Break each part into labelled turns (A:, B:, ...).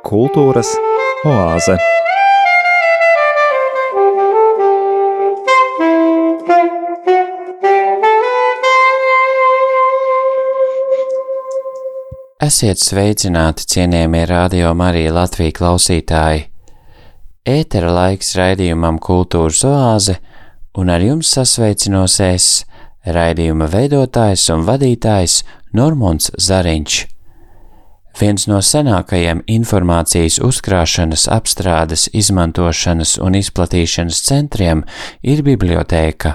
A: Kultūras oāze.
B: Esiet sveicināti, cienījamie radio Marija Latvija klausītāji! Ētera laiks raidījumam Kultūras oāze, un ar jums sasveicinos es, raidījuma veidotājs un vadītājs Normons Zariņš. Viens no senākajiem informācijas uzkrāšanas, apstrādes, izmantošanas un izplatīšanas centriem ir bibliotēka.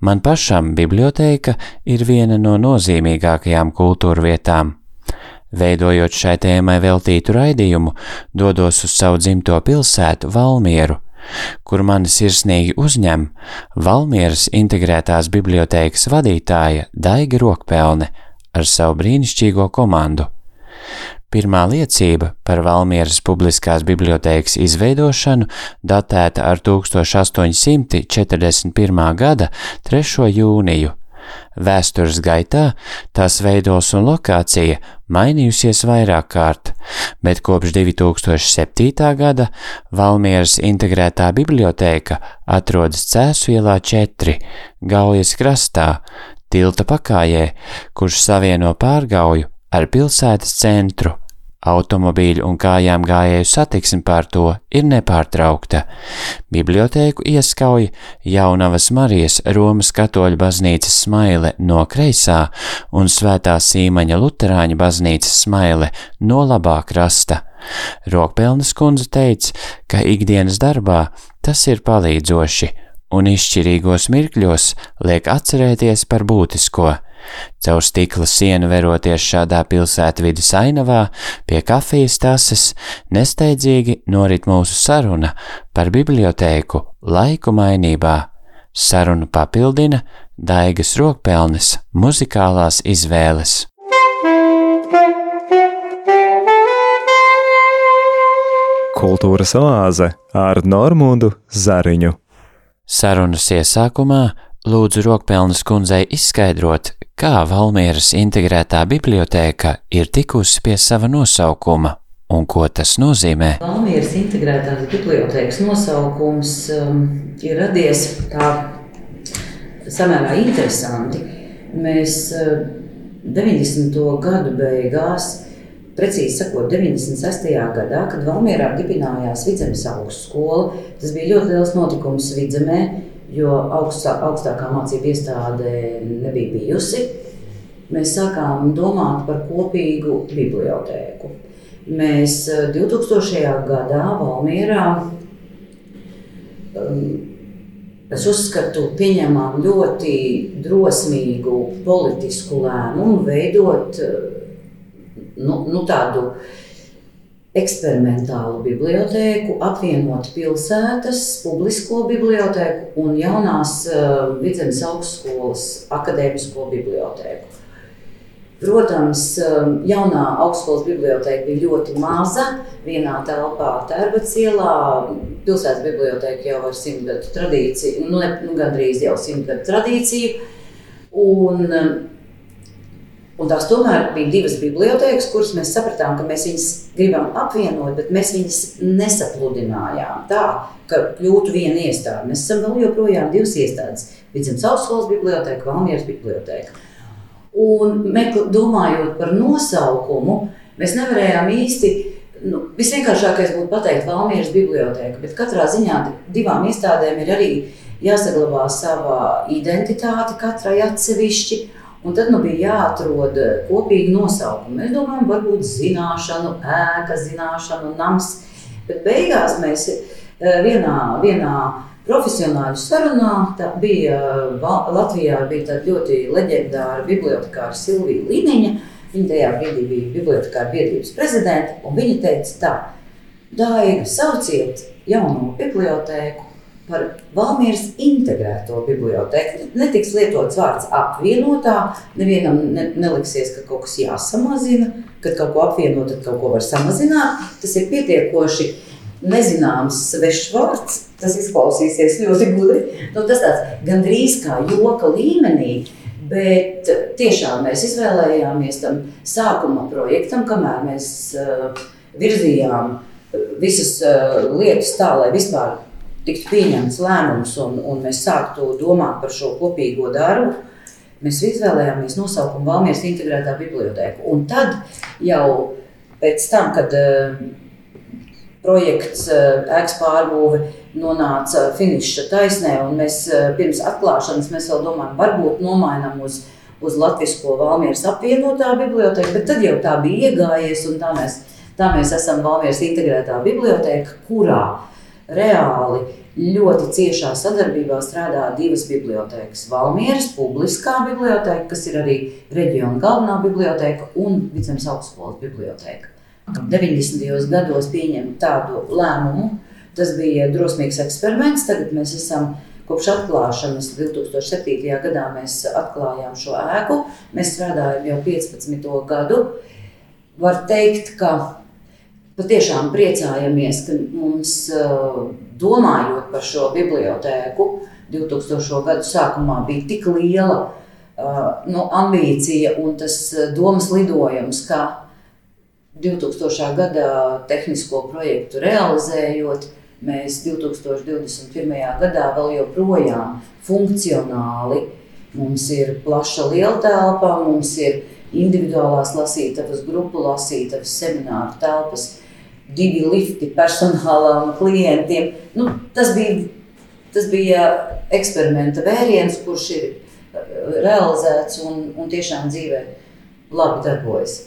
B: Man pašam bibliotēka ir viena no nozīmīgākajām kultūra vietām. Veidojot šai tēmai veltītu raidījumu, dodos uz savu dzimto pilsētu Valmieru, kur mani sirsnīgi uzņem Valmieras integrētās bibliotēkas vadītāja Daiga Rokpelne ar savu brīnišķīgo komandu. Pirmā liecība par Valmieras publiskās bibliotēkas izveidošanu datēta ar 1841. gada 3. jūniju, Vēstures gaitā tās veidos un lokācija mainījusies vairāk kārt, bet kopš 2007. gada Valmieras integrētā bibliotēka atrodas Cēsu ielā 4, Gaujas krastā, tilta pakājē, kurš savieno pārgauju ar pilsētas centru. Automobīļu un kājām gājēju satiksme pār to ir nepārtraukta. Bibliotēku ieskauj Jaunavas Marijas Romas katoļu baznīcas smaile no kreisā un Svētā Sīmaņa Luterāņa baznīcas smaile no labā krasta. Rokpelnas kundze teica, ka ikdienas darbā tas ir palīdzoši un izšķirīgos mirkļos liek atcerēties par būtisko. Caur stikla sienu veroties šādā pilsētvidas ainavā, pie kafijas tases, nesteidzīgi norit mūsu saruna par bibliotēku laiku mainībā. Sarunu papildina Daigas rokpelnes muzikālās izvēles.
A: Kultūras oāze ar Normūdu Zariņu.
B: Sarunas iesākumā lūdzu Rokpelnes kundzei izskaidrot, kā Valmieras integrētā bibliotēka ir tikusi pie sava nosaukuma un ko tas nozīmē.
C: Valmieras integrētās bibliotēkas nosaukums um, ir radies tā samērā interesanti. Mēs uh, 90. gadu beigās, precīzi sakot, 96. gadā, kad Valmierā dibinājās Vidzemes augstskola, tas bija ļoti liels notikums Vidzemē, jo augstā, augstākā mācība iestāde nebija bijusi. Mēs sākām domāt par kopīgu bibliotēku. Mēs 2000. Eh, gadā Valmierā, um, es uzskatu, pieņēmām ļoti drosmīgu politisku lēmumu veidot eh, nu, nu, tādu uh, eksperimentālu bibliotēku, apvienot pilsētas, publisko bibliotēku un jaunās uh, Vidzemes augstskolas akadēmisko bibliotēku. Protams, um, jaunā augstskolas biblioteka bija ļoti maza, vienā telpā Tērbats ielā. Pilsētas biblioteka jau ar simt gadu tradīciju, nu, ne, nu gandrīz jau simt gadu tradīciju. Un, um, Un tās tomēr bija divas bibliotekas, kuras mēs sapratām, ka mēs viņus gribam apvienot, bet mēs viņus nesapludinājām tā, ka kļūtu viena iestāde. Mēs esam vēl joprojām divas iestādes - Vidzemes augstskolas biblioteka, Valmieras biblioteka. Un mekl, domājot par nosaukumu, mēs nevarējām īsti, nu, visvienkāršākais būtu pateikt Valmieras biblioteka, bet katrā ziņā divām iestādēm ir arī jāsaglabā sava identitāte katrai atsevišķi. Un tad nu, bija jāatrod eh, kopīgi nosaukumi. Mēs domājam, varbūt zināšanu, ēka, zināšanu, nams. Bet beigās mēs eh, vienā, vienā profesionāļu sarunā, bija Latvijā bija ļoti leģendāra bibliotekāra Silvija Līniņa. Viņa tajā brīdī bija bibliotekāra biedrības prezidente, un viņa teica tā, Daiga, sauciet jauno bibliotēku par Valmieras integrēto bibliotēku. Netiks lietots vārds apvienotā. Nevienam ne, neliksies, ka kaut kas jāsamazina, kad kaut ko apvienot, tad kaut ko var samazināt. Tas ir pietiekoši nezināms svešs vārds. Tas izklausīsies ļoti gudri. Nu, tas tāds gandrīz kā joka līmenī. Bet tiešām mēs izvēlējāmies tam sākuma projektam, kamēr mēs uh, virzījām visas uh, lietas tā, lai vispār tiktu pieņemts lēmums un, un mēs sāktu domāt par šo kopīgo darbu. Mēs izvēlējāmies nosaukumu Valmijas integrētā biblioteka. Un tad jau pēc tam, kad uh, projekts uh, ēkas pārbūve nonāca finiša taisnē, un mēs uh, pirms atklāšanas mēs vēl domājam, varbūt nomainām uz, uz Latvijas Valmijas apvienotā biblioteka, bet tad jau tā bija iegājies, un tā mēs, tā mēs esam Valmijas integrētā biblioteka, kurā reāli ļoti ciešā sadarbībā strādā divas bibliotekas. Valmieras publiskā biblioteka, kas ir arī reģiona galvenā biblioteka, un Vidzemes augstskolas biblioteka. 90. gados pieņemt tādu lēmumu, tas bija drosmīgs eksperiments. Tagad mēs esam kopš atklāšanas 2007. gadā mēs atklājām šo ēku. Mēs strādājam jau 15. gadu. Var teikt, ka patiešām priecājamies, ka mums, domājot par šo bibliotēku, 2000. gadu sākumā bija tik liela nu, ambīcija un tas domas lidojums, ka 2000. gada tehnisko projektu realizējot, mēs 2021. gadā vēl joprojām funkcionāli mums ir plaša liela telpa, mums ir individuālās lasītavas, grupu lasītavas, semināru telpas divi lifti personālām klientiem. Nu, tas, bija, tas bija eksperimenta vēriens, kurš ir uh, realizēts un, un tiešām dzīvē labi darbojas.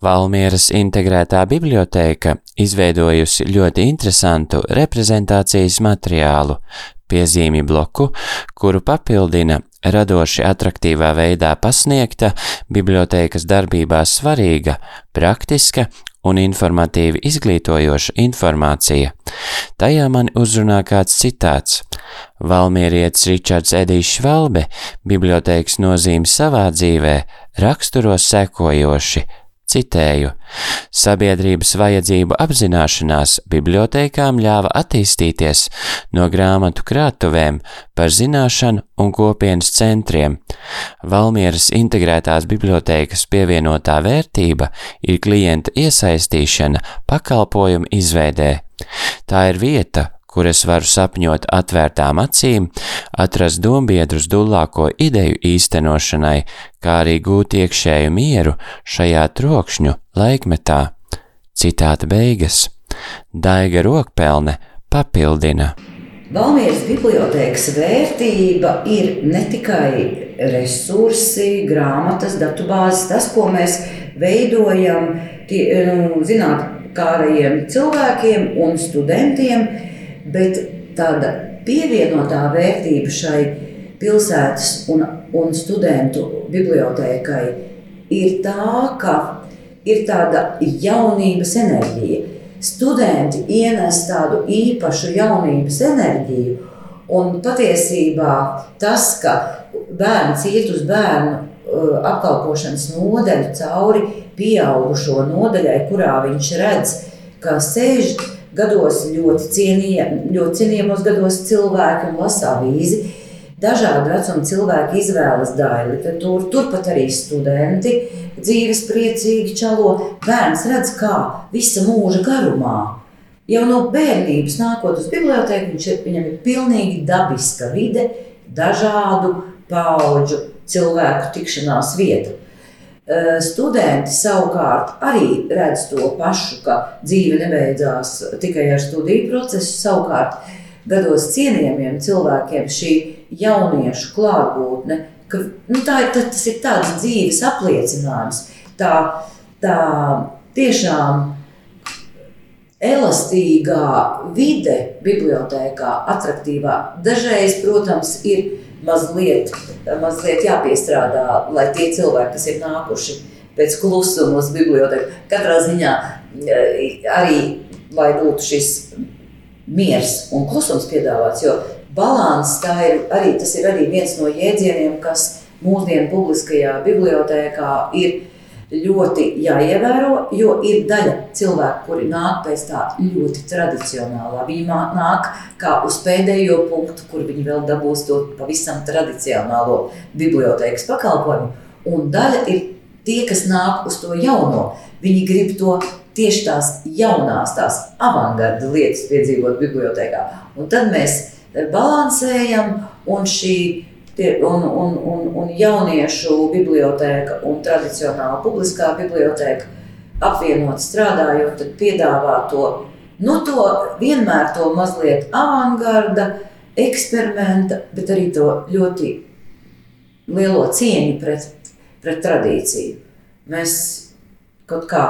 B: Valmieras integrētā biblioteka izveidojusi ļoti interesantu reprezentācijas materiālu, piezīmi bloku, kuru papildina radoši attraktīvā veidā pasniegta, bibliotēkas darbībā svarīga, praktiska un informatīvi izglītojoša informācija. Tajā mani uzrunā kāds citāts. Valmierietis Ričards Edijs Švalbe bibliotēkas nozīmi savā dzīvē raksturo sekojoši – Citēju: Sabiedrības vajadzību apzināšanās bibliotekām ļāva attīstīties no grāmatu krātuvēm par zināšanu un kopienas centriem. Valmieras integrētās bibliotēkas pievienotā vērtība ir klienta iesaistīšana pakalpojumu izveidē. Tā ir vieta, kur es varu sapņot atvērtām acīm, atrast dombiedrus dullāko ideju īstenošanai, kā arī gūt iekšēju mieru šajā trokšņu laikmetā. Citāta beigas. Daiga rokpelne papildina.
C: Valmieras bibliotēkas vērtība ir ne tikai resursi, grāmatas, datubāzes, tas, ko mēs veidojam tie, nu, zinātnārajiem cilvēkiem un studentiem, bet tāda pievienotā vērtība šai pilsētas un, un studentu bibliotēkai ir tā, ka ir tāda jaunības enerģija. Studenti ienes tādu īpašu jaunības enerģiju, un patiesībā tas, ka bērns iet uz bērnu uh, apkalpošanas nodaļu cauri pieaugušo nodaļai, kurā viņš redz, ka sēž gados ļoti, cienīja, ļoti cienījamos gados cilvēki un lasa avīzi. Dažādu vecumu cilvēki izvēlas daļu literatūru, turpat arī studenti dzīves priecīgi čalo. Bērns redz, kā visa mūža garumā. Jau no bērnības nākot uz bibliotēku, viņš ir, viņam ir pilnīgi dabiska vide, dažādu pauģu cilvēku tikšanās vieta. Eh, studenti savukārt arī redz to pašu, ka dzīve nebeidzās tikai ar studiju procesu. Savukārt, gados cienījamiem cilvēkiem šī jauniešu klātbūtne, ka nu, tā ir, tas ir tāds dzīves apliecinājums. Tā, tā tiešām elastīgā vide, bibliotekā, attraktīvā. Dažreiz, protams, ir mazliet, mazliet jāpiestrādā, lai tie cilvēki, kas ir nākuši pēc klusuma uz biblioteku, katrā ziņā eh, arī lai būtu šis miers un klusums piedāvāts. Jo balans ir arī, ir arī viens no jēdzieniem, kas mūsdienu publiskajā bibliotekā ir ļoti jāievēro, jo ir daļa cilvēku, kuri nāk pēc tā ļoti tradicionālā. Viņi nāk kā uz pēdējo punktu, kur viņi vēl dabūs to pavisam tradicionālo bibliotekas pakalpojumu. Un daļa ir tie, kas nāk uz to jauno. Viņi grib to tieši tās jaunās, tās avangarda lietas piedzīvot bibliotekā. Un tad mēs balansējam un šī un, un, un, un jauniešu biblioteka un tradicionāla publiskā biblioteka apvienot strādājot, tad piedāvā to, nu, to vienmēr to mazliet avangarda, eksperimenta, bet arī to ļoti lielo cieņu pret, pret tradīciju. Mēs kaut kā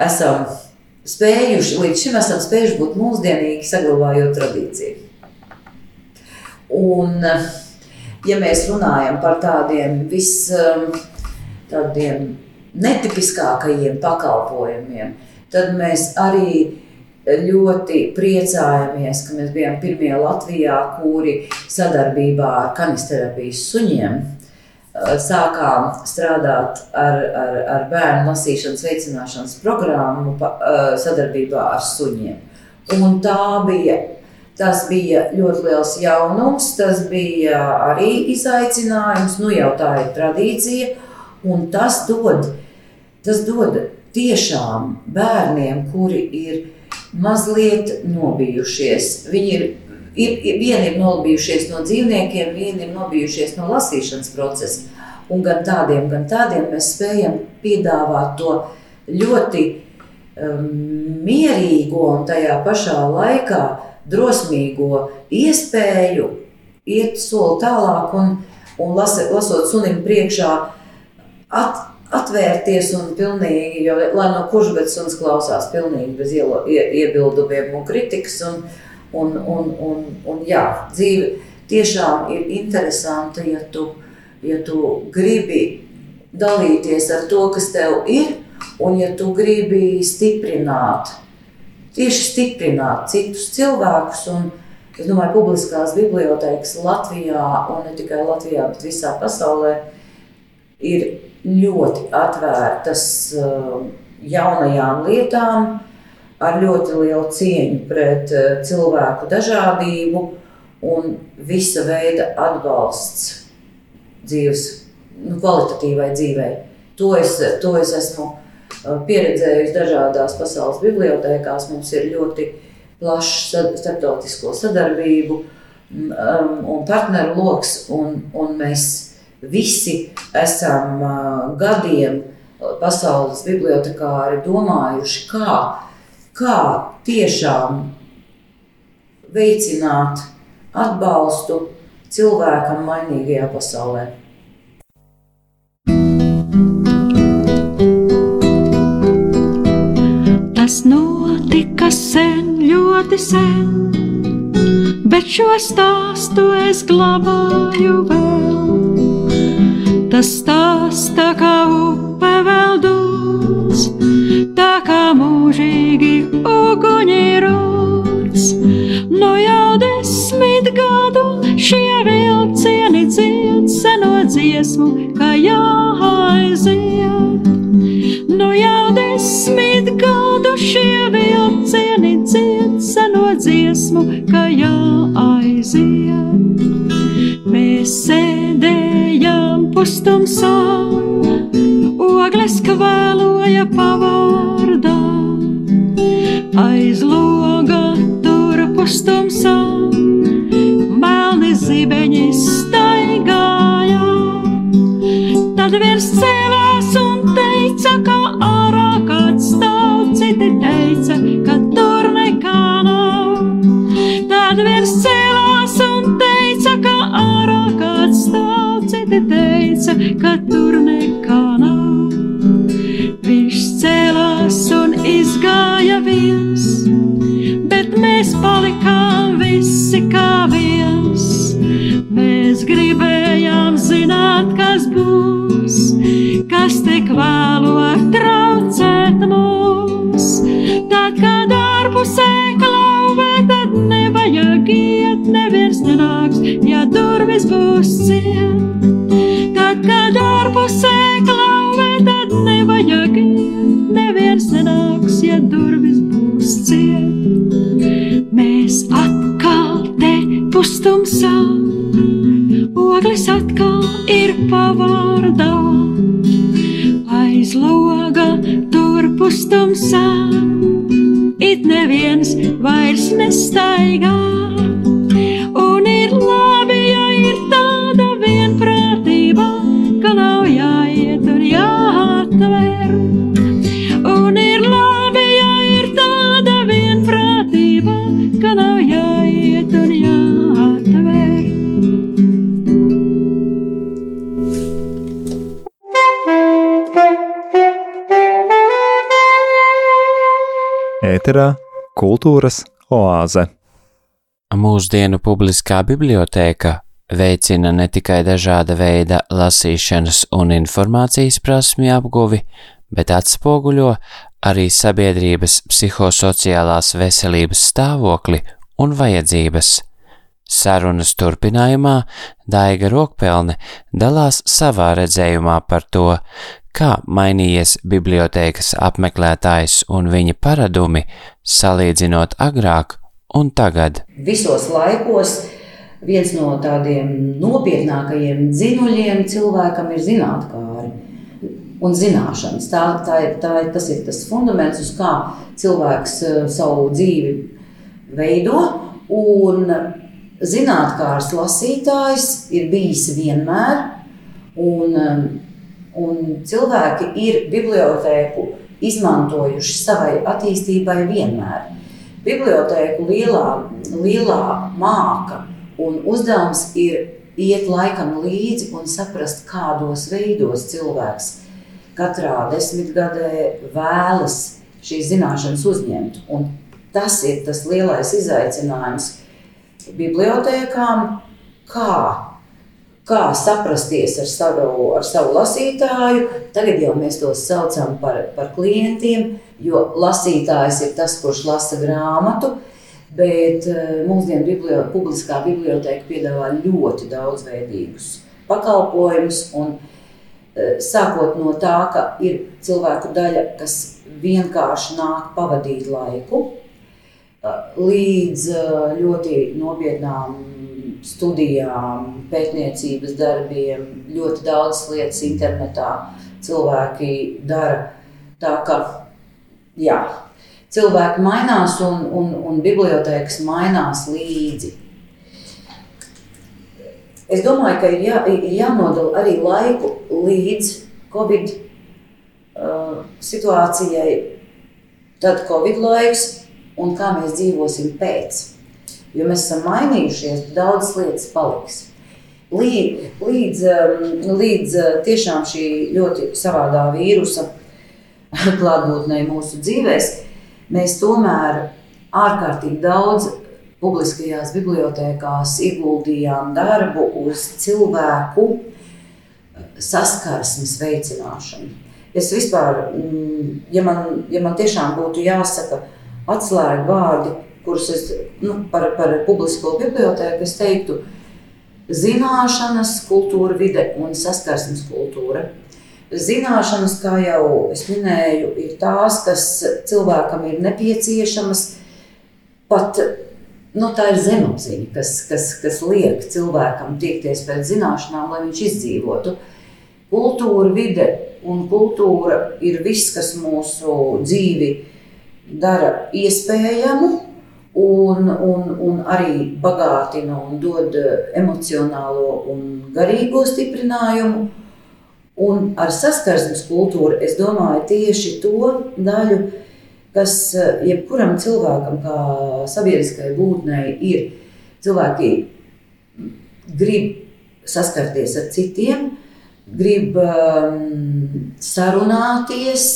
C: esam spējuši, līdz šim esam spējuši būt mūsdienīgi, saglabājot tradīciju. Un, uh, ja mēs runājam par tādiem vis, um, tādiem netipiskākajiem pakalpojumiem, tad mēs arī ļoti priecājamies, ka mēs bijām pirmie Latvijā, kuri sadarbībā ar kanisterapijas suņiem uh, sākām strādāt ar, ar, ar bērnu lasīšanas veicināšanas programmu uh, sadarbībā ar suņiem. Un tā bija Tas bija ļoti liels jaunums, tas bija arī izaicinājums. Nu, jau tā ir tradīcija, un tas dod, tas dod tiešām bērniem, kuri ir mazliet nobijušies. Viņi ir, ir, ir vieni ir nobijušies no dzīvniekiem, vieni ir nobijušies no lasīšanas procesa. Un gan tādiem, gan tādiem mēs spējam piedāvāt to ļoti um, mierīgo un tajā pašā laikā drosmīgo iespēju iet soli tālāk un, un lasa, lasot sunim priekšā, at, atvērties un pilnīgi, jo, lai no kurš bet suns klausās pilnīgi bez ielo, ie, iebildumiem un kritikas. Un, un, un, un, un jā, dzīve tiešām ir interesanta, ja tu, ja tu gribi dalīties ar to, kas tev ir, un ja tu gribi stiprināt tieši stiprināt citus cilvēkus. Un, es domāju, ka publiskās bibliotekas Latvijā, un ne tikai Latvijā, bet visā pasaulē, ir ļoti atvērtas uh, jaunajām lietām, ar ļoti lielu cieņu pret uh, cilvēku dažādību un visa veida atbalsts dzīves, nu, kvalitatīvai dzīvei. To es, to es esmu pieredzējusi dažādās pasaules bibliotekās. Mums ir ļoti plašs starptautisko sadarbību un partneru lokus, un, un mēs visi esam gadiem pasaules bibliotekāri domājuši, kā, kā tiešām veicināt atbalstu cilvēkam mainīgajā pasaulē.
D: Ļoti sen, bet šo stāstu es glabāju vēl. Tas stāsts tā kā upe pustumsā, ogles kvēloja pavārdā. Aiz loga tur pustumsā, var traucēt mums. Tad, kad ārpusē klauvē, tad nevajag iet, neviens nenāks, ja durvis būs ciet.
A: Kultūras oāze.
B: Mūsdienu publiskā bibliotēka veicina ne tikai dažāda veida lasīšanas un informācijas prasmju apguvi, bet atspoguļo arī sabiedrības psihosociālās veselības stāvokli un vajadzības. Sarunas turpinājumā Daiga Rokpelne dalās savā redzējumā par to, kā mainījies bibliotēkas apmeklētājs un viņa paradumi, salīdzinot agrāk un tagad.
C: Visos laikos viens no tādiem nopietnākajiem dzinuļiem cilvēkam ir zinātnē. Un zināšanas. Tā, tā tā tas ir tas fundaments, uz kā cilvēks eh, savu dzīvi veido. Un zinātnākārs lasītājs ir bijis vienmēr. Un, um, un cilvēki ir bibliotēku izmantojuši savai attīstībai vienmēr. Bibliotēku lielā, lielā māka un uzdevums ir iet laikam līdzi un saprast, kādos veidos cilvēks katrā desmitgadē vēlas šīs zināšanas uzņemt. Un tas ir tas lielais izaicinājums bibliotēkām, kā, kā saprasties ar savu, ar savu lasītāju. Tagad jau mēs tos saucam par, par klientiem, jo lasītājs ir tas, kurš lasa grāmatu. Bet eh, mūsdienu biblio, publiskā biblioteka piedāvā ļoti daudzveidīgus pakalpojumus. Eh, sākot no tā, ka ir cilvēku daļa, kas vienkārši nāk pavadīt laiku, līdz ļoti nopietnām studijām, pētniecības darbiem, ļoti daudz lietas internetā cilvēki dara. Tā kā jā, cilvēki mainās un, un, un bibliotēkas mainās līdzi. Es domāju, ka ir, jā, ir jānodala arī laiku līdz Covid uh, situācijai. Tad Covid laiks un kā mēs dzīvosim pēc. Jo mēs esam mainījušies, daudzas lietas paliks. Līdz, līdz, um, līdz uh, tiešām šī ļoti savādā vīrusa klātbūtnē mūsu dzīvēs, mēs tomēr ārkārtīgi daudz publiskajās bibliotekās ieguldījām darbu uz cilvēku saskarsmes veicināšanu. Es vispār, mm, ja man, ja man tiešām būtu jāsaka, atslēgu vārdi, kurus es nu, par, par publisko bibliotēku es teiktu, zināšanas, kultūra, vide un saskarsmes kultūra. Zināšanas, kā jau es minēju, ir tās, kas cilvēkam ir nepieciešamas. Pat nu, tā ir zemapziņa, kas, kas, kas liek cilvēkam tiekties pēc zināšanām, lai viņš izdzīvotu. Kultūra, vide un kultūra ir viss, kas mūsu dzīvi dara iespējamu un, un, un arī bagātina un dod emocionālo un garīgo stiprinājumu. Un ar saskarsmes kultūru es domāju tieši to daļu, kas jebkuram cilvēkam, kā sabiedriskai būtnei, ir. Cilvēki grib saskarties ar citiem, grib um, sarunāties,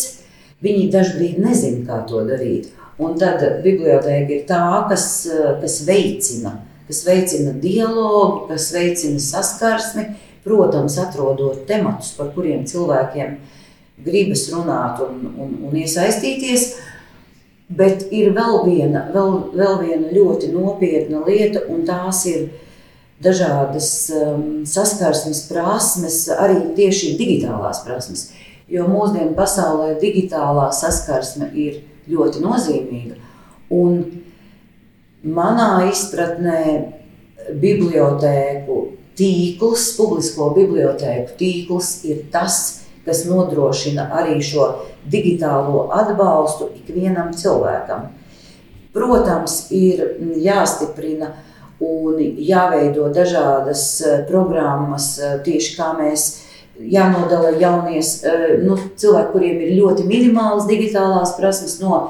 C: Viņi dažkārt nezina, kā to darīt. Un tad biblioteka ir tā, kas, kas veicina, kas veicina dialogu, kas veicina saskarsmi, protams, atrodot tematus, par kuriem cilvēkiem gribas runāt un, un, un iesaistīties. Bet ir vēl viena, vēl, vēl viena ļoti nopietna lieta, un tās ir dažādas um, saskarsmes prasmes, arī tieši digitālās prasmes. Jo mūsdienu pasaulē digitālā saskarsme ir ļoti nozīmīga. Un manā izpratnē bibliotēku tīkls, publisko bibliotēku tīkls ir tas, kas nodrošina arī šo digitālo atbalstu ikvienam cilvēkam. Protams, ir jāstiprina un jāveido dažādas programmas, tieši kā mēs jānodala jaunies nu, cilvēki, kuriem ir ļoti minimālas digitālās prasmes no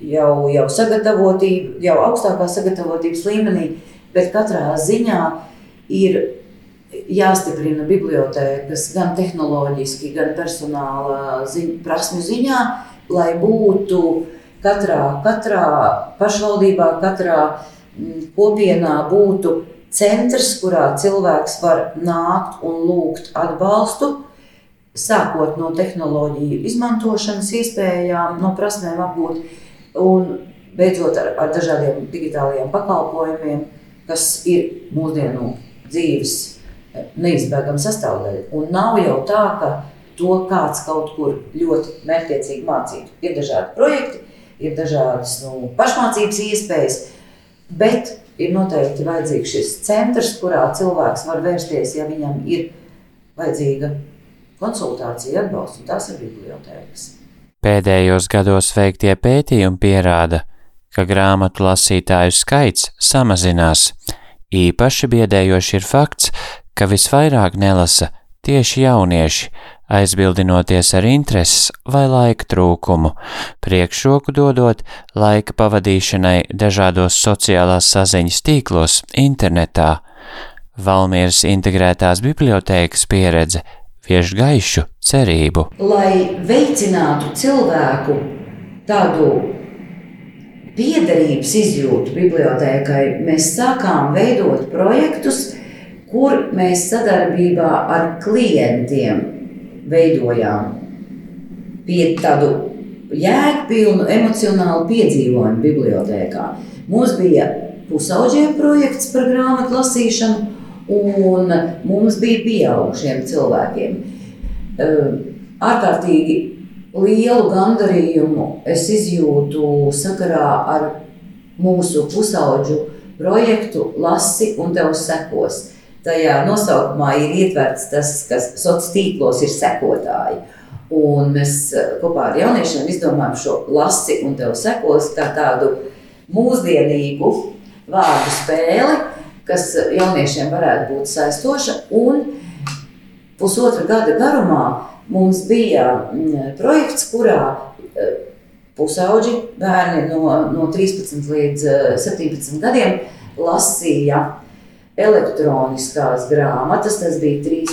C: jau, jau sagatavotība, jau augstākā sagatavotības līmenī, bet katrā ziņā ir jāstiprina bibliotēkas gan tehnoloģiski, gan personāla ziņ, prasmu ziņā, lai būtu katrā, katrā pašvaldībā, katrā mm, kopienā būtu centrs, kurā cilvēks var nākt un lūgt atbalstu, sākot no tehnoloģiju izmantošanas iespējām, no prasmēm apgūt, un beidzot ar, ar dažādiem digitālajiem pakalpojumiem, kas ir mūsdienu dzīves neizbēgama sastāvdaļa. Un nav jau tā, ka to kāds kaut kur ļoti mērķiecīgi mācītu. Ir dažādi projekti, ir dažādas nu, pašmācības iespējas, bet ir noteikti vajadzīgs šis centrs, kurā cilvēks var vērsties, ja viņam ir vajadzīga konsultācija, atbalsts, un tās ir bibliotēkas.
B: Pēdējos gados veiktie pētījumi pierāda, ka grāmatu lasītāju skaits samazinās. Īpaši biedējoši ir fakts, ka visvairāk nelasa tieši jaunieši, aizbildinoties ar intereses vai laika trūkumu, priekšroku dodot laika pavadīšanai dažādos sociālās saziņas tīklos, internetā. Valmieras integrētās bibliotēkas pieredze vieš gaišu cerību.
C: Lai veicinātu cilvēku tādu piederības izjūtu bibliotēkai, mēs sākām veidot projektus, kur mēs sadarbībā ar klientiem veidojām pie tādu jēgpilnu emocionālu piedzīvojumu bibliotēkā. Mums bija pusauģiem projekts par grāmatu lasīšanu, un mums bija pieaugušiem cilvēkiem. Ārkārtīgi lielu gandarījumu es izjūtu sakarā ar mūsu pusauģu projektu Lasi un tev sekos tajā nosaukumā ir ietverts tas, kas sociālos tīklos ir sekotāji. Un mēs eh, kopā ar jauniešiem izdomājām šo lasi un tev sekos kā tādu mūsdienīgu vārdu spēli, kas jauniešiem varētu būt saistoša. Un pusotra gada garumā mums bija mm, projekts, kurā eh, pusauģi bērni no, no 13 līdz 17 eh, gadiem lasīja elektroniskās grāmatas. Tas bija, 3,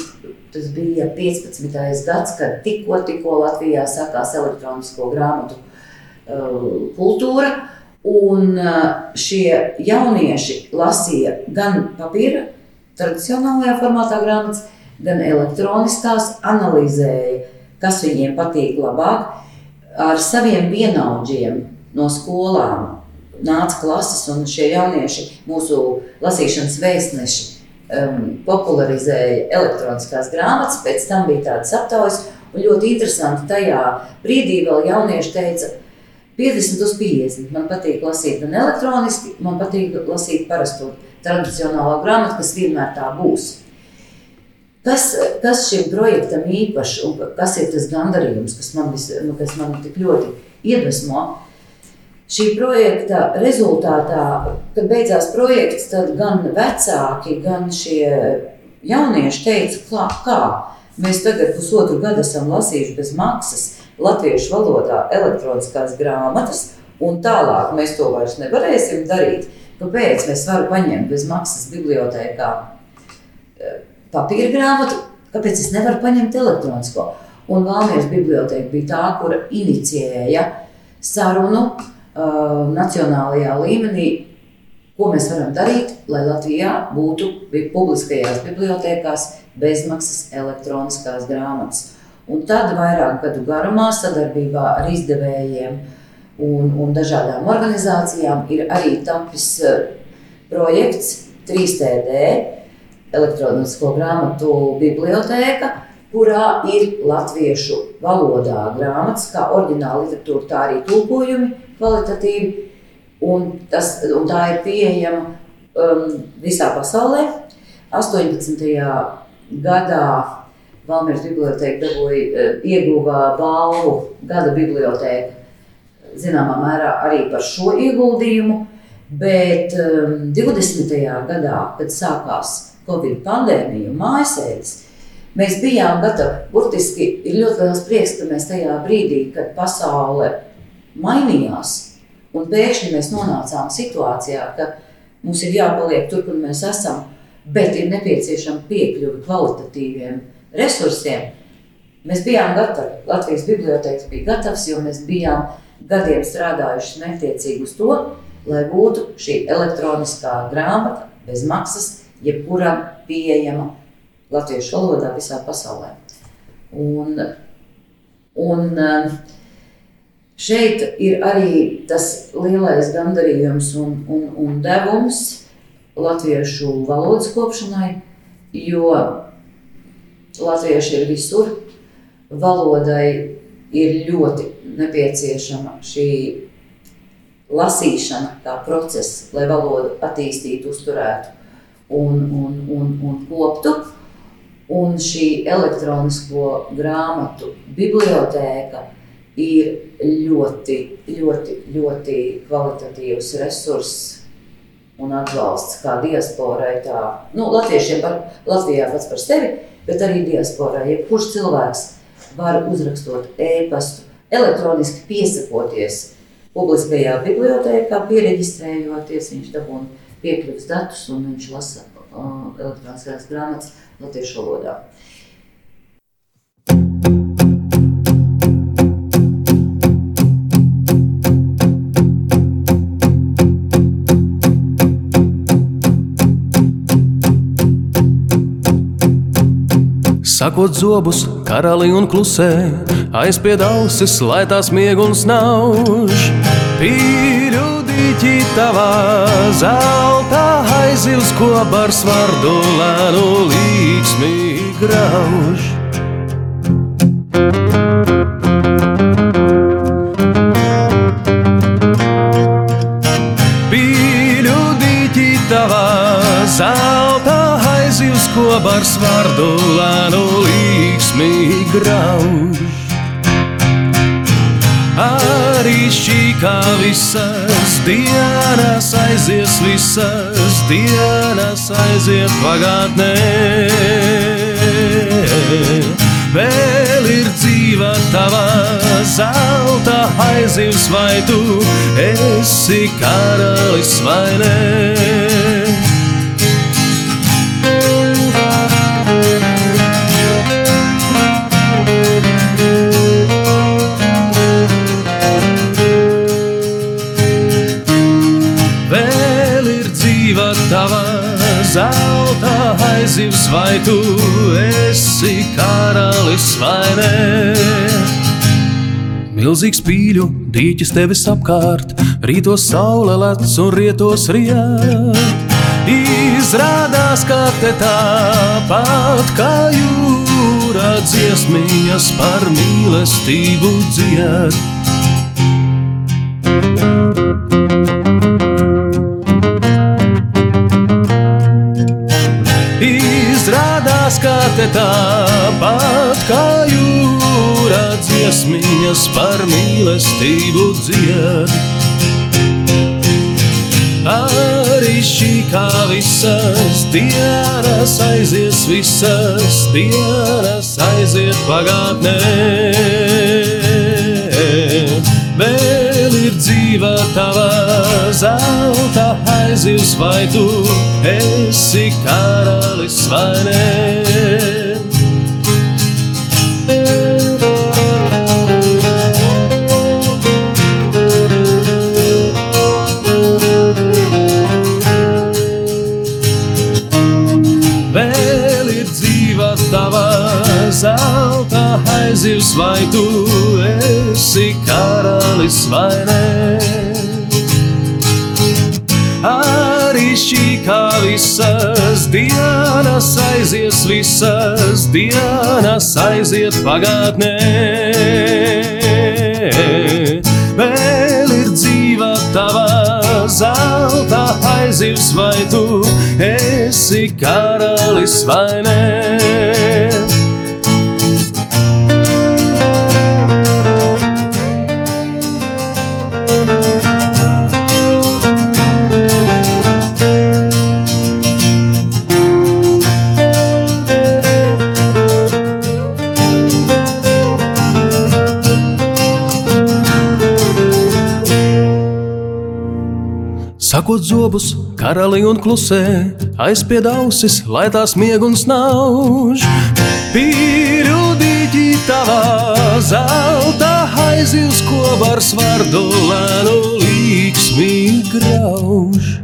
C: tas bija 15. gads, kad tikko, tikko Latvijā sākās elektronisko grāmatu uh, kultūra. Un uh, šie jaunieši lasīja gan papīra, tradicionālajā formātā grāmatas, gan elektroniskās, analizēja, kas viņiem patīk labāk, ar saviem vienaudžiem no skolām nāca klases, un šie jaunieši, mūsu lasīšanas vēstneši, um, popularizēja elektroniskās grāmatas. Pēc tam bija tādas aptaujas, un ļoti interesanti tajā brīdī vēl jaunieši teica, 50 uz 50. Man patīk lasīt gan elektroniski, man patīk lasīt parasto tradicionālo grāmatu, kas vienmēr tā būs. Kas, kas šim projektam īpašs un kas ir tas gandarījums, kas man, vis, nu, kas man tik ļoti iedvesmo? Šī projekta rezultātā, kad beidzās projekts, tad gan vecāki, gan šie jaunieši teica, kā, kā mēs tagad pusotru gadu esam lasījuši bez maksas latviešu valodā elektroniskās grāmatas, un tālāk mēs to vairs nevarēsim darīt. Kāpēc mēs varam paņemt bez maksas bibliotēkā e, papīra grāmatu, kāpēc es nevaru paņemt elektronisko? Un Valmieras bibliotēka bija tā, kura inicijēja sarunu uh, nacionālajā līmenī, ko mēs varam darīt, lai Latvijā būtu publiskajās bibliotekās bezmaksas elektroniskās grāmatas. Un tad vairāk gadu garumā sadarbībā ar izdevējiem un, un dažādām organizācijām ir arī tapis uh, projekts 3TD elektronisko grāmatu bibliotēka, kurā ir latviešu valodā grāmatas, kā oriģināla literatūra, tā arī tulkojumi kvalitatīvi. Un tas, un tā ir pieejama um, visā pasaulē. 18. gadā Valmīras biblioteka dabūja, eh, ieguva balvu gada biblioteka. Zināmā mērā arī par šo ieguldījumu, bet um, 20. gadā, kad sākās Covid pandēmija un mājasēdes, mēs bijām gatavi. Burtiski ir ļoti liels prieks, ka mēs tajā brīdī, kad pasaule mainījās, un pēkšņi mēs nonācām situācijā, ka mums ir jāpaliek tur, kur mēs esam, bet ir nepieciešama piekļuve kvalitatīviem resursiem. Mēs bijām gatavi. Latvijas bibliotēkas bija gatavs, jo mēs bijām gadiem strādājuši mērķiecīgi uz to, lai būtu šī elektroniskā grāmata bez maksas, jebkuram pieejama latviešu valodā visā pasaulē. Un, un šeit ir arī tas lielais gandarījums un, un, un devums latviešu valodas kopšanai, jo latvieši ir visur. Valodai ir ļoti nepieciešama šī lasīšana, kā process, lai valodu attīstītu, uzturētu un, un, un, un koptu. Un šī elektronisko grāmatu bibliotēka ir ļoti, ļoti, ļoti kvalitatīvs resurss un atbalsts kā diasporai, tā nu, latviešiem, par, Latvijā pats par sevi, bet arī diasporā. Jebkurš cilvēks var uzrakstot e-pastu, elektroniski piesakoties publiskajā bibliotekā, pieregistrējoties, viņš dabūna piekļuves datus un viņš lasa uh, elektroniskās grāmatas latviešu valodā.
E: Sakot zobus, karali un klusē, aizpied ausis, lai tās mieguns nauž. Pīļu dīķi tavā zeltā aizils, ko bars vardu lēnu līksmi grauž. Pīļu dīķi tavā zeltā aizils, ko bars vardu lēnu līksmi grauž. Arī šī kā visas dienas aizies, visas dienas aiziet pagātnē. Vēl ir dzīva tava zelta aizivs, vai tu esi karalis vai nē? Aizivs, vai tu esi karalis vai nē? Milzīgs pīļu dīķis tevis apkārt, rītos saule lec un rietos riet. Izrādās, ka te tāpat kā jūra dziesmiņas par mīlestību dzied. Te tāpat kā jūra dziesmiņas par mīlestību dzied. Arī šī kā visas dienas aizies, visas dienas aiziet pagātnē. Vēl ir dzīva tava zelta aizivs, vai tu esi karalis vai nē? Vēl ir dzīva tava zelta aizivs, vai tu esi karalis vai nē? Kā visas dienas aizies, visas dienas aiziet pagātnē. Vēl ir dzīva tava zelta aizivs, vai tu esi karalis viss vai nē. Sakot zobus, karali un klusē, aizspied ausis, lai tās mieg un snauž. Pīrudīķi tavā zelta aizils, ko var svardu lēnu līksmī grauž.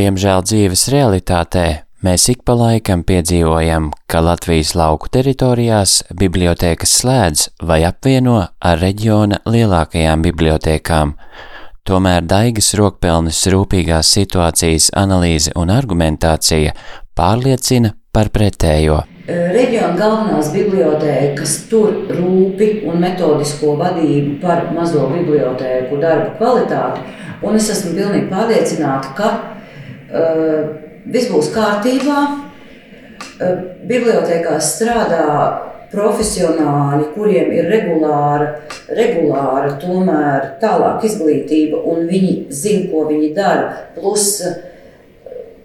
B: Diemžēl dzīves realitātē mēs ik pa laikam piedzīvojam, ka Latvijas lauku teritorijās bibliotēkas slēdz vai apvieno ar reģiona lielākajām bibliotēkām. Tomēr Daigas rokpelnes rūpīgās situācijas analīze un argumentācija pārliecina par pretējo.
C: Reģiona galvenās bibliotēkas tur rūpi un metodisko vadību par mazo bibliotēku darba kvalitāti, un es esmu pilnīgi pārliecināta, ka viss būs kārtībā. Uh, bibliotēkās strādā profesionāļi, kuriem ir regulāra, regulāra tomēr tālāk izglītība, un viņi zina, ko viņi dara. Plus, uh,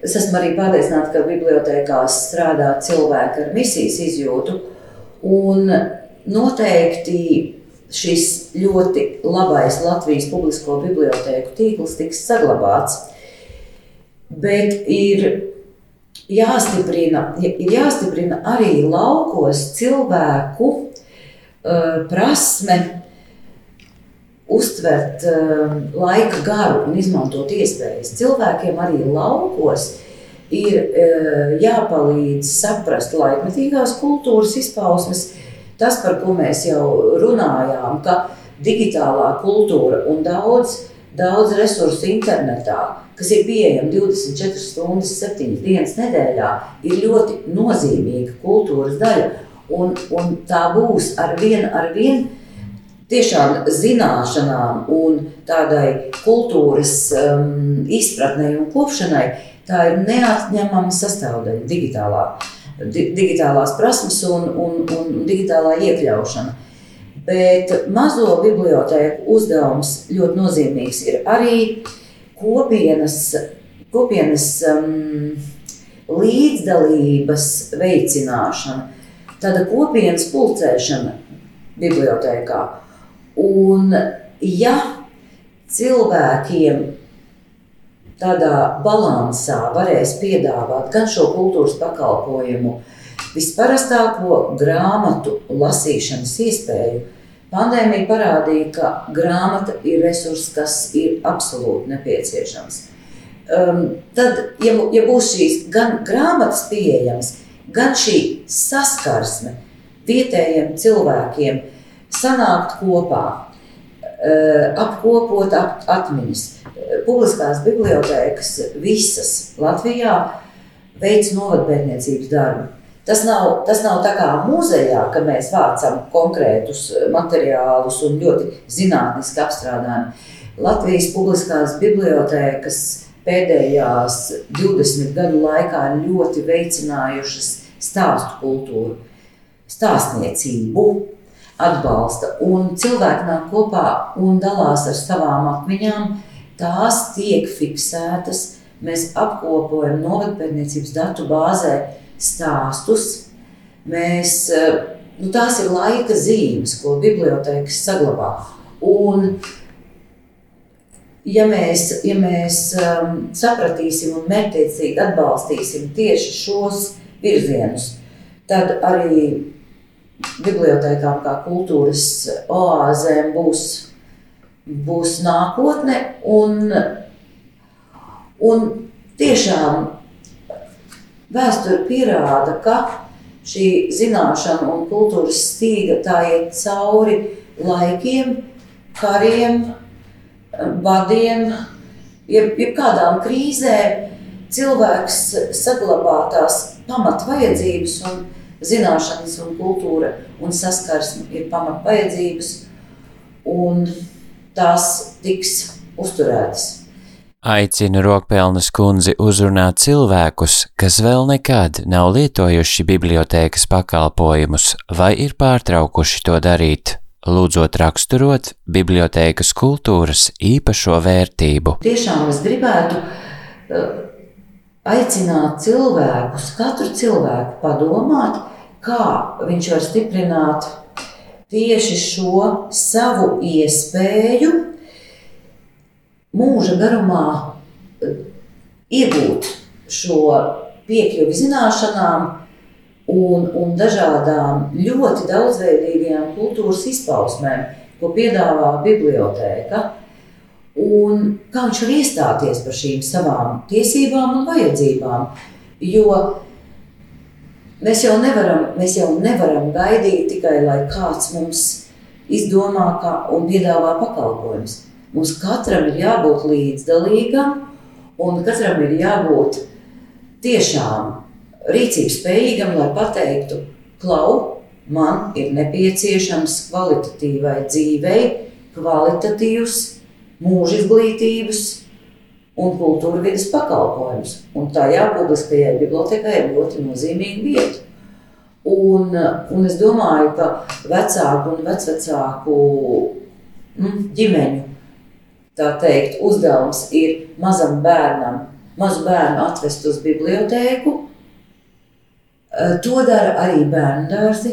C: Es esmu arī pārliecināta, ka bibliotekās strādā cilvēki ar misijas izjūtu. Un noteikti šis ļoti labais Latvijas publisko bibliotēku tīkls tiks saglabāts. Bet ir jāstiprina, ir jāstiprina arī laukos cilvēku uh, prasme uztvert uh, laika garu un izmantot iespējas. Cilvēkiem arī laukos ir uh, jāpalīdz saprast laikmetīgās kultūras izpausmes. Tas, par ko mēs jau runājām, ka digitālā kultūra un daudz, daudz resursu internetā, kas ir pieejami 24 stundas, 7 dienas nedēļā, ir ļoti nozīmīga kultūras daļa. Un, un tā būs ar vienu ar vienu tiešām zināšanām un tādai kultūras um, izpratnei un kopšanai, tā ir neatņemama sastāvdaļa digitālā, di digitālās prasmes un, un, un digitālā iekļaušana. Bet mazo bibliotēku uzdevums ļoti nozīmīgs ir arī kopienas, kopienas um, līdzdalības veicināšana, tāda kopienas pulcēšana bibliotēkā. Un, ja cilvēkiem tādā balansā varēs piedāvāt gan šo kultūras pakalpojumu, visparastāko grāmatu lasīšanas iespēju, pandēmija parādīja, ka grāmata ir resurs, kas ir absolūti nepieciešams. Um, tad, ja, ja būs šīs gan grāmatas pieejamas, gan šī saskarsme vietējiem cilvēkiem, sanākt kopā, eh, apkopot atmiņas. Publiskās bibliotēkas visas Latvijā veic novadpētniecības darbu. Tas nav, tas nav tā kā muzejā, ka mēs vācam konkrētus materiālus un ļoti zinātniski apstrādājam. Latvijas publiskās bibliotēkas pēdējās 20 gadu laikā ļoti veicinājušas stāstu kultūru, stāstniecību, atbalsta. Un cilvēki nāk kopā un dalās ar savām atmiņām. Tās tiek fiksētas. Mēs apkopojam novadpētniecības datu bāzē stāstus. Mēs, eh, nu, tās ir laika zīmes, ko bibliotekas saglabā. Un, ja mēs, ja mēs um, sapratīsim un mērķiecīgi atbalstīsim tieši šos virzienus, tad arī bibliotekām kā kultūras oāzēm būs, būs nākotne. Un, un tiešām vēsture pierāda, ka šī zināšana un kultūras stīga tā iet cauri laikiem, kariem, badiem, jeb, jebkādām krīzēm. Cilvēks saglabā tās pamatvajadzības un zināšanas un kultūra un saskarsme ir pamat vajadzības, un tās tiks uzturētas.
B: Aicina Rokpelnas kundzi uzrunāt cilvēkus, kas vēl nekad nav lietojuši bibliotēkas pakalpojumus vai ir pārtraukuši to darīt, lūdzot raksturot bibliotēkas kultūras īpašo vērtību.
C: Tiešām es gribētu uh, aicināt cilvēkus, katru cilvēku padomāt, kā viņš var stiprināt tieši šo savu iespēju mūža garumā eh, iegūt šo piekļuvi zināšanām un, un dažādām ļoti daudzveidīgajām kultūras izpausmēm, ko piedāvā bibliotēka. Un kā viņš var iestāties par šīm savām tiesībām un vajadzībām. Jo mēs jau nevaram, mēs jau nevaram gaidīt tikai, lai kāds mums izdomā kā, un piedāvā pakalpojumus. Mums katram ir jābūt līdzdalīgam, un katram ir jābūt tiešām rīcības spējīgam, lai pateiktu, klau, man ir nepieciešams kvalitatīvai dzīvei, kvalitatīvs mūža izglītības un kultūra vidas pakalpojums. Un tajā publiskajai bibliotekai ir ļoti nozīmīga vieta. Un, un es domāju, ka vecāku un vecvecāku nu, ģimeņu teikt, uzdevums ir mazam bērnam, mazu bērnu atvest uz bibliotēku. Eh, to dara arī bērnu dārzi.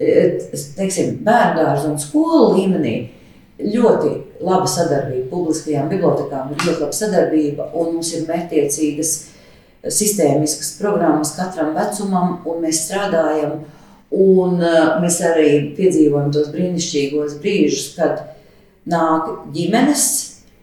C: Eh, teiksim, bērnu dārza un skolu līmenī ļoti laba sadarbība. Publiskajām bibliotekām ir ļoti laba sadarbība, un mums ir mērķtiecīgas sistēmiskas programmas katram vecumam, un mēs strādājam. Un eh, mēs arī piedzīvojam tos brīnišķīgos brīžus, kad nāk ģimenes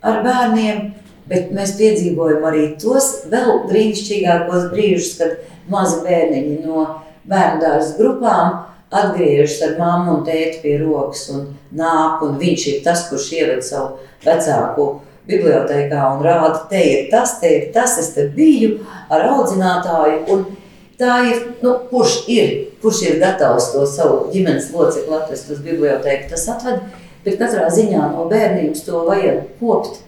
C: ar bērniem, bet mēs piedzīvojam arī tos vēl brīnišķīgākos brīžus, kad mazi bērniņi no bērnu dārza grupām atgriežas ar mammu un tēti pie rokas un nāk, un viņš ir tas, kurš ieved savu vecāku bibliotekā un rāda, te ir tas, te ir tas, es te biju ar audzinātāju, un tā ir, nu, kurš ir, kurš ir gatavs to savu ģimenes locekli atvest uz biblioteku, tas atved, Bet katrā ziņā no bērnības to vajag kopt,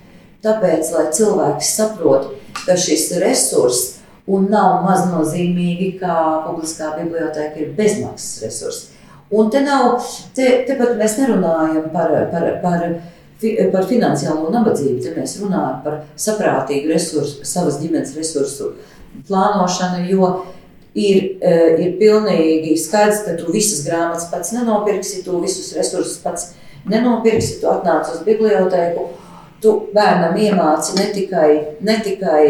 C: tāpēc, lai cilvēks saprot, ka šis resurss un nav maznozīmīgi, kā publiskā biblioteka ir bezmaksas resurss. Un te nav, te, tepat mēs nerunājam par, par, par, par finansiālo nabadzību, te mēs runājam par saprātīgu resursu, savas ģimenes resursu plānošanu, jo ir, e, ir pilnīgi skaidrs, ka tu visas grāmatas pats nenopirksi, tu visus resursus pats nenopirksi nenopirksi, tu atnāc uz bibliotēku, tu bērnam iemāci ne tikai, ne tikai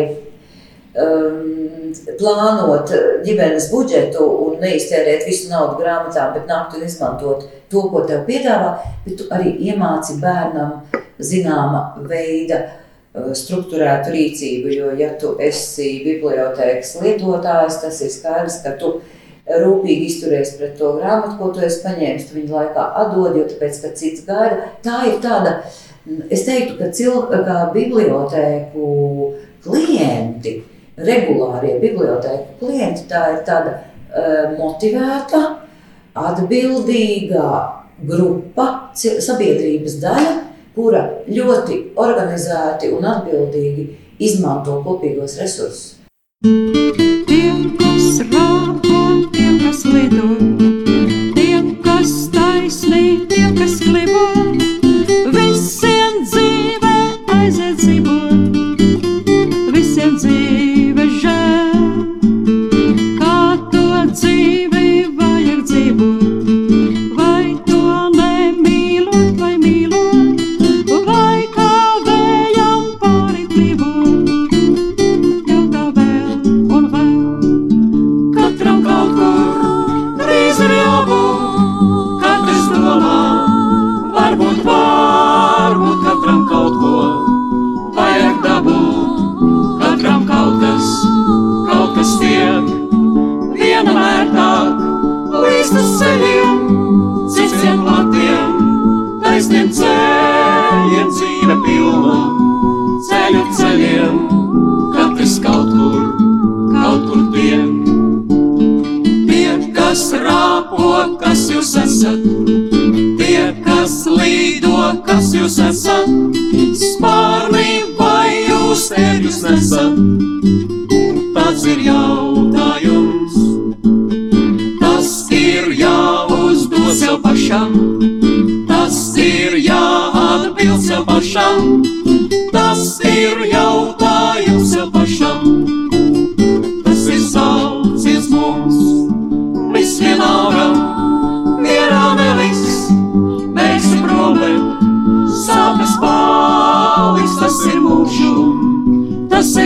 C: um, plānot ģimenes budžetu un neiztērēt visu naudu grāmatām, bet nākt un izmantot to, ko tev piedāvā, bet tu arī iemāci bērnam zināma veida uh, struktūrētu rīcību, jo ja tu esi bibliotēkas lietotājs, tas ir skaidrs, ka tu esi rūpīgi izturies pret to grāmatu, ko tu esi paņēmis, tu viņu laikā atdod, jo tāpēc, ka cits gaida. Tā ir tāda, es teiktu, ka cilvēka bibliotēku klienti, regulārie bibliotēku klienti, tā ir tāda uh, motivēta, atbildīga grupa, sabiedrības daļa, kura ļoti organizēti un atbildīgi izmanto kopīgos resursus.
D: Tiem, kas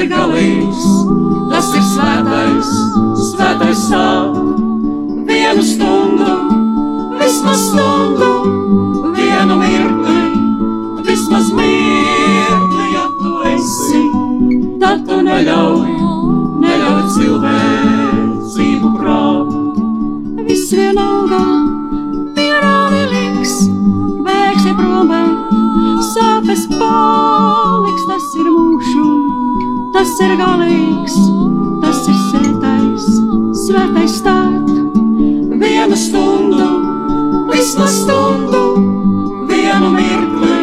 D: ir
F: galīgs, tas ir svētais, svētais sāp, vienu stundu, vismaz stundu, vienu mirkli, vismaz mirkli, ja tu esi, tad tu neļauj, neļauj cilvēcību krāt.
D: Viss vienalga, mierā neliks, bēgsi prom, sāpes paliks, tas ir mūžu, tas ir galīgs, tas ir sētais, svētais stāt.
F: Vienu stundu, vismaz stundu, vienu mirkli,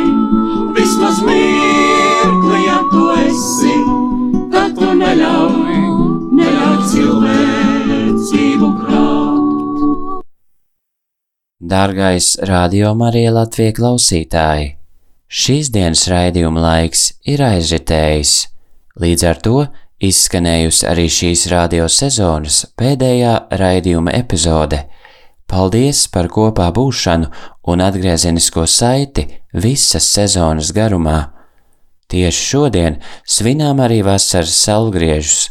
F: vismaz mirkli, ja tu esi, tad tu neļauj, neļauj cilvēcību krāt.
B: Dārgais radio Marija Latvija klausītāji, šīs dienas raidījuma laiks ir aizritējis, līdz ar to izskanējusi arī šīs radio sezonas pēdējā raidījuma epizode. Paldies par kopā būšanu un atgriezenisko saiti visas sezonas garumā. Tieši šodien svinām arī vasaras salgriežus.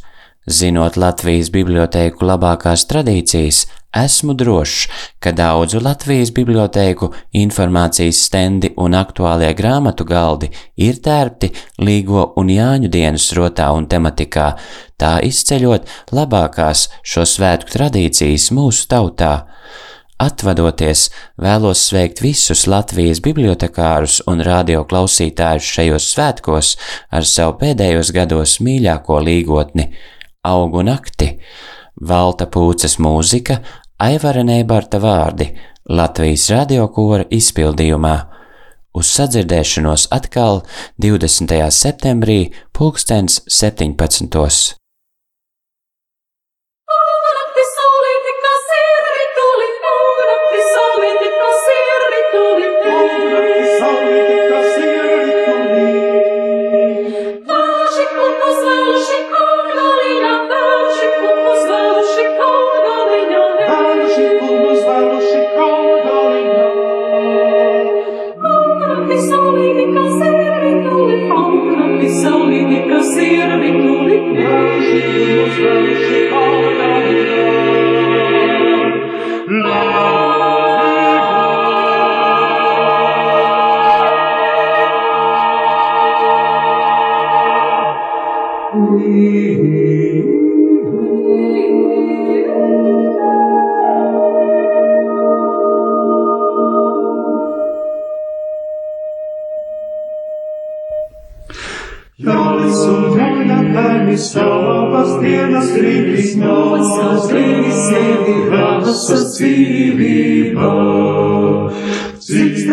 B: Zinot Latvijas bibliotēku labākās tradīcijas, esmu drošs, ka daudzu Latvijas bibliotēku informācijas stendi un aktuālie grāmatu galdi ir tērpti Līgo un Jāņu dienas rotā un tematikā, tā izceļot labākās šo svētku tradīcijas mūsu tautā. Atvadoties, vēlos sveikt visus Latvijas bibliotekārus un radio klausītājus šajos svētkos ar savu pēdējos gados mīļāko līgotni - augu nakti, Valta Pūces mūzika, Aivara Neibarta vārdi, Latvijas radiokora izpildījumā. Uz sadzirdēšanos atkal 20. septembrī, pulkstens 17.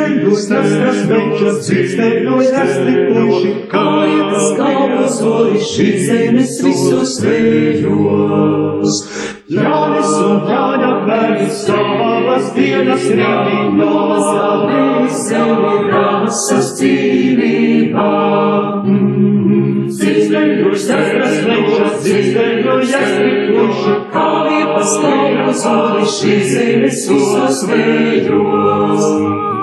G: Cīkstēļos nesas večas, cīkstēļos nestrikuši, kājas kalpas oliši zemes visos vējos. Jānis un Jāņa bērni savas dienas rītīs nāsas sevi rasas dzīvībā. Cīkstēļos nesas večas, cīkstēļos nestrikuši, kājas kalpas oliši zemes visos vējos.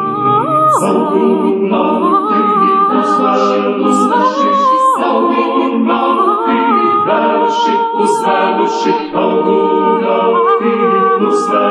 D: Славши, уславши, Алгуна, ты, ну, славши.